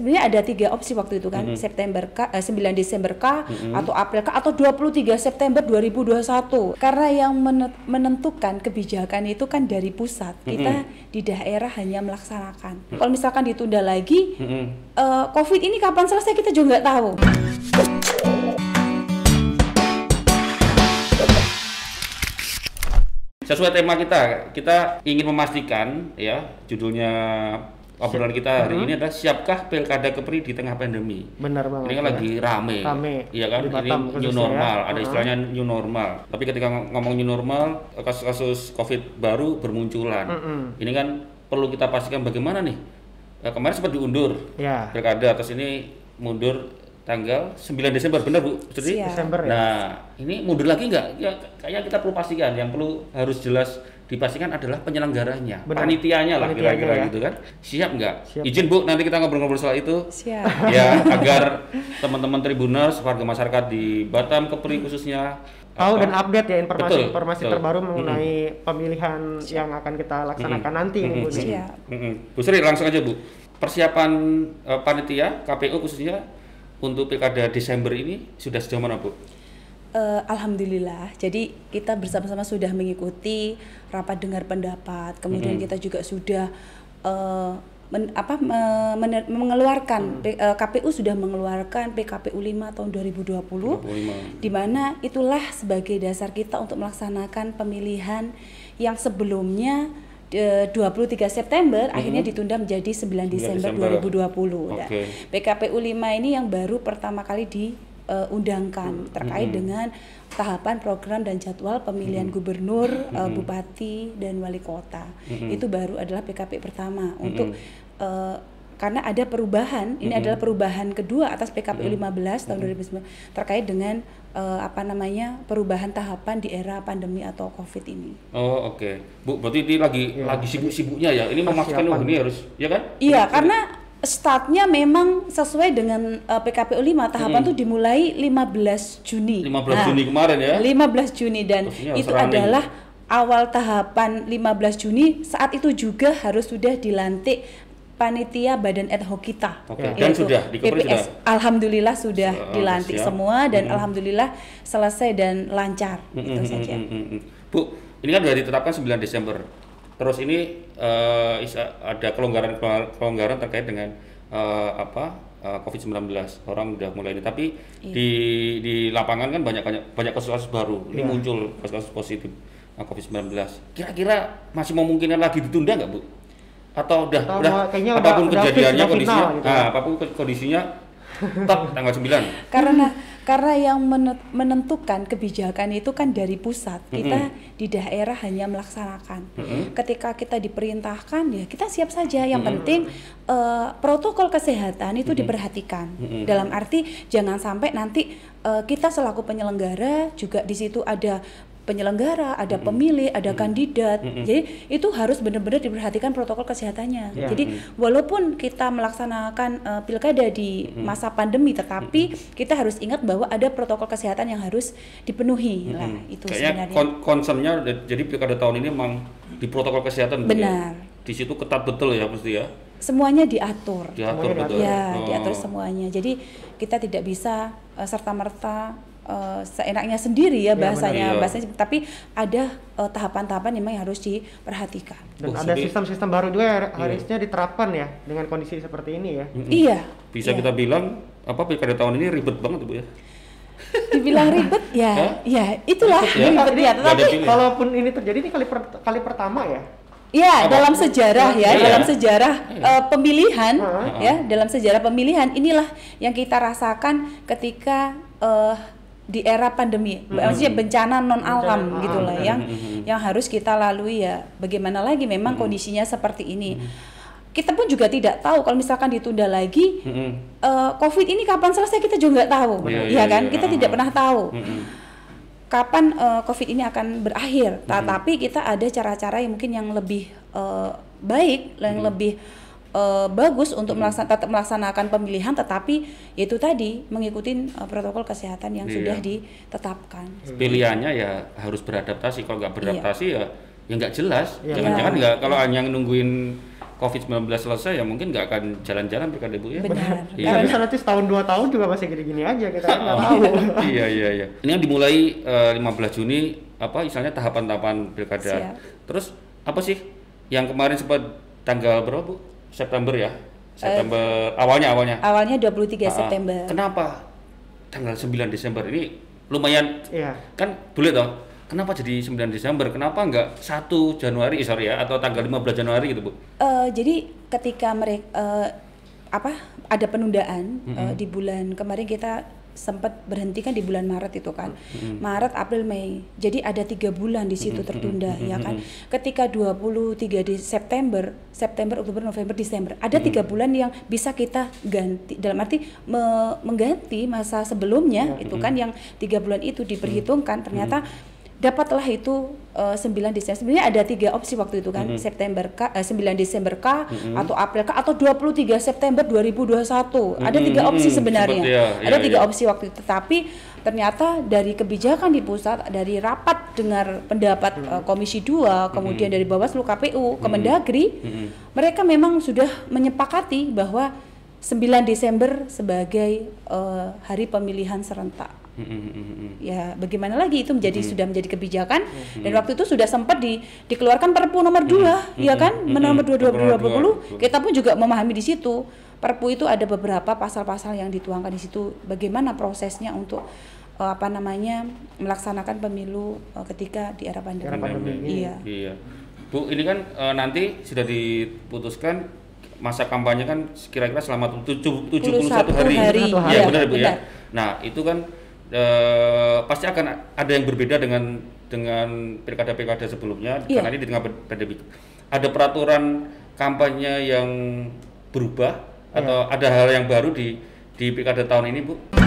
sebenarnya ada tiga opsi waktu itu kan September K, eh, 9 Desember K atau April K atau 23 September 2021 karena yang men- menentukan kebijakan itu kan dari pusat. Kita di daerah hanya melaksanakan. Kalau misalkan ditunda lagi Mm-mm. eh, COVID ini kapan selesai kita juga nggak tahu. Sesuai tema kita, kita ingin memastikan ya judulnya obrolan kita hari ini adalah siapkah pilkada Kepri di tengah pandemi. Benar banget. Ini kan ya. lagi rame, Rame. iya kan? Di Ini Batam new khususnya normal, ya. ada Uh-huh. istilahnya new normal. Tapi ketika ng- ngomong new normal, kasus-kasus COVID baru bermunculan. Mm-mm. Ini kan perlu kita pastikan bagaimana nih. Eh, kemarin sempat diundur Ya. pilkada, atas ini mundur tanggal 9 Desember, benar Bu? Desember ya. Nah, ini mundur lagi nggak? Ya, kayaknya kita perlu pastikan. Yang perlu harus jelas dipastikan adalah penyelenggaranya, Benar. panitianya lah kira-kira ya. gitu kan. Siap nggak? Siap. Izin Bu, nanti kita ngobrol-ngobrol soal itu. siap ya, agar teman-teman Tribuners, warga masyarakat di Batam, Kepri khususnya Tahu apa, dan update ya informasi-informasi terbaru mengenai pemilihan yang akan kita laksanakan nanti nih Bu. nih. siap Mm-mm. Bu Sri langsung aja Bu. Persiapan eh, panitia KPU khususnya untuk pilkada Desember ini sudah sejauh mana Bu? Eh, Alhamdulillah, jadi kita bersama-sama sudah mengikuti rapat dengar pendapat, kemudian kita juga sudah eh, men- apa me- mengeluarkan P- eh, KPU sudah mengeluarkan PKPU 5 tahun 2020 25. di mana itulah sebagai dasar kita untuk melaksanakan pemilihan yang sebelumnya eh, 23 September akhirnya ditunda menjadi 9 Desember, Desember. 2020. Nah, Oke. PKPU 5 ini yang baru pertama kali diundangkan terkait dengan tahapan program dan jadwal pemilihan gubernur, eh, bupati dan wali kota. Itu baru adalah PKP pertama. Untuk eh, karena ada perubahan, ini adalah perubahan kedua atas PKPU 15 tahun 2019 terkait dengan eh, apa namanya perubahan tahapan di era pandemi atau Covid ini. Oh oke, Bu. Berarti ini lagi lagi sibuk-sibuknya ya. Ini memastikan ini harus, ya kan? Iya, karena startnya memang sesuai dengan uh, PKPU 5 tahapan tuh dimulai 15 Juni. 15 Nah, Juni kemarin ya. 15 Juni dan harus itu running. adalah awal tahapan 15 Juni saat itu juga harus sudah dilantik panitia badan ad hoc kita. Oke, Ya. dan sudah BPS. sudah. Alhamdulillah sudah Se- dilantik siap. semua dan alhamdulillah selesai dan lancar Mm, itu mm, saja. mm, mm, mm. Bu, ini kan sudah ditetapkan 9 Desember. Terus ini eh, isa- ada kelonggaran kelonggaran terkait dengan eh, apa eh, COVID-19. Orang udah mulai ini. Tapi Iya. di di lapangan kan banyak banyak banyak kasus-kasus baru. Ini Iya. muncul kasus-kasus positif eh, COVID-19. Kira-kira masih memungkinkan lagi ditunda nggak, Bu? Atau udah Atau udah apa pun udah kejadiannya udah kondisinya, final gitu ah, ya. apa pun kondisinya tetap tanggal 9. karena karena yang men- menentukan kebijakan itu kan dari pusat. Kita di daerah hanya melaksanakan. Ketika kita diperintahkan ya kita siap saja. Yang penting eh, protokol kesehatan itu diperhatikan. Dalam arti jangan sampai nanti eh, kita selaku penyelenggara juga di situ ada penyelenggara, ada pemilih, ada kandidat. Jadi itu harus benar-benar diperhatikan protokol kesehatannya. Ya. Jadi walaupun kita melaksanakan eh, pilkada di masa pandemi, tetapi kita harus ingat bahwa ada protokol kesehatan yang harus dipenuhi. Lah itu Kayaknya sebenarnya. kon- concernnya jadi pilkada tahun ini memang di protokol kesehatan ya? Benar. Di situ ketat betul ya pasti ya. Semuanya diatur. Diatur Semuanya betul. Ya, Oh. diatur semuanya. Jadi kita tidak bisa serta merta seenaknya sendiri ya benar. bahasanya, Iya. bahasanya. Tapi ada eh, tahapan-tahapan memang yang harus diperhatikan. Dan Oh, ada sistem-sistem baru juga yang harusnya diterapkan ya dengan kondisi seperti ini ya. Iya. Bisa iya. kita bilang apa pilkada tahun ini ribet banget Bu ya. dibilang ribet ya, Hah? ya itulah Ribet ya? ribet ya. Pilihan. Kalaupun ini terjadi ini kali per- kali pertama ya. ya Apa? dalam sejarah ya, Iya. dalam sejarah eh, pemilihan Heeh. ya, dalam sejarah pemilihan inilah yang kita rasakan ketika eh, di era pandemi, maksudnya bencana non alam Bencana gitu alam, lah benar. yang yang harus kita lalui ya. Bagaimana lagi memang kondisinya seperti ini. Kita pun juga tidak tahu kalau misalkan ditunda lagi Mm-mm. eh, COVID ini kapan selesai kita juga nggak tahu, Iya, ya iya, kan? iya. Kita tidak pernah tahu Mm-mm. kapan eh, COVID ini akan berakhir. Tetapi kita ada cara-cara yang mungkin yang lebih eh, baik, yang lebih eh, bagus untuk melaksan- tetap melaksanakan pemilihan, tetapi yaitu tadi mengikuti eh, protokol kesehatan yang Iya. sudah ditetapkan. Pilihannya ya harus beradaptasi. Kalau nggak beradaptasi ya ya nggak jelas. Iya. Jangan-jangan Iya. nggak kalau hanya nungguin COVID-19 selesai ya mungkin nggak akan jalan-jalan pilkada Bu ya. Benar. Iya. Karena nanti setahun dua tahun juga masih gini-gini aja kita nggak tahu. iya iya iya. Ini kan dimulai eh, 15 Juni apa misalnya tahapan-tahapan pilkada. Siap. Terus apa sih yang kemarin sempat tanggal berapa Bu? September ya? September awalnya awalnya. Awalnya 23 Ah, September. Kenapa tanggal 9 Desember ini lumayan Iya. kan boleh toh? Kenapa jadi 9 Desember? Kenapa enggak 1 Januari eh, sorry ya atau tanggal 15 Januari gitu, Bu? Eh, jadi ketika mereka apa ada penundaan eh, di bulan kemarin kita sempat berhenti kan di bulan Maret itu kan. Maret April Mei. Jadi ada tiga bulan di situ tertunda ya kan? Ketika 23 di September September Oktober November Desember ada tiga bulan yang bisa kita ganti. Dalam arti me- mengganti masa sebelumnya itu kan yang tiga bulan itu diperhitungkan ternyata dapatlah itu eh, 9 Desember. Sebenarnya ada tiga opsi waktu itu kan, September K, eh, 9 Desember K atau April K atau 23 September 2021. Ada tiga opsi sebenarnya. ya, ada ya, tiga ya. opsi waktu itu. Tapi ternyata dari kebijakan di pusat, dari rapat dengar pendapat eh, Komisi 2, kemudian dari Bawaslu, KPU, Kemendagri, mereka memang sudah menyepakati bahwa 9 Desember sebagai eh, hari pemilihan serentak Mm, mm, mm, mm, mm. ya bagaimana lagi itu menjadi sudah menjadi kebijakan dan waktu itu sudah sempat di, dikeluarkan Perpu nomor 2 ya kan nomor 2 2020 kita pun juga memahami di situ Perpu itu ada beberapa pasal-pasal yang dituangkan di situ bagaimana prosesnya untuk eh, apa namanya melaksanakan pemilu eh, ketika di era pandemi. Pandemi. Iya. Iya. Bu, ini kan eh, nanti sudah diputuskan masa kampanye kan kira-kira selama tujuh- 71 hari. hari. Iya, Iya, benar Bu ya. benar. Nah, itu kan eh, pasti akan ada yang berbeda dengan dengan pilkada-pilkada sebelumnya Iya. karena ini di tengah pandemi. Ada peraturan kampanye yang berubah atau ada hal yang baru di di pilkada tahun ini, Bu?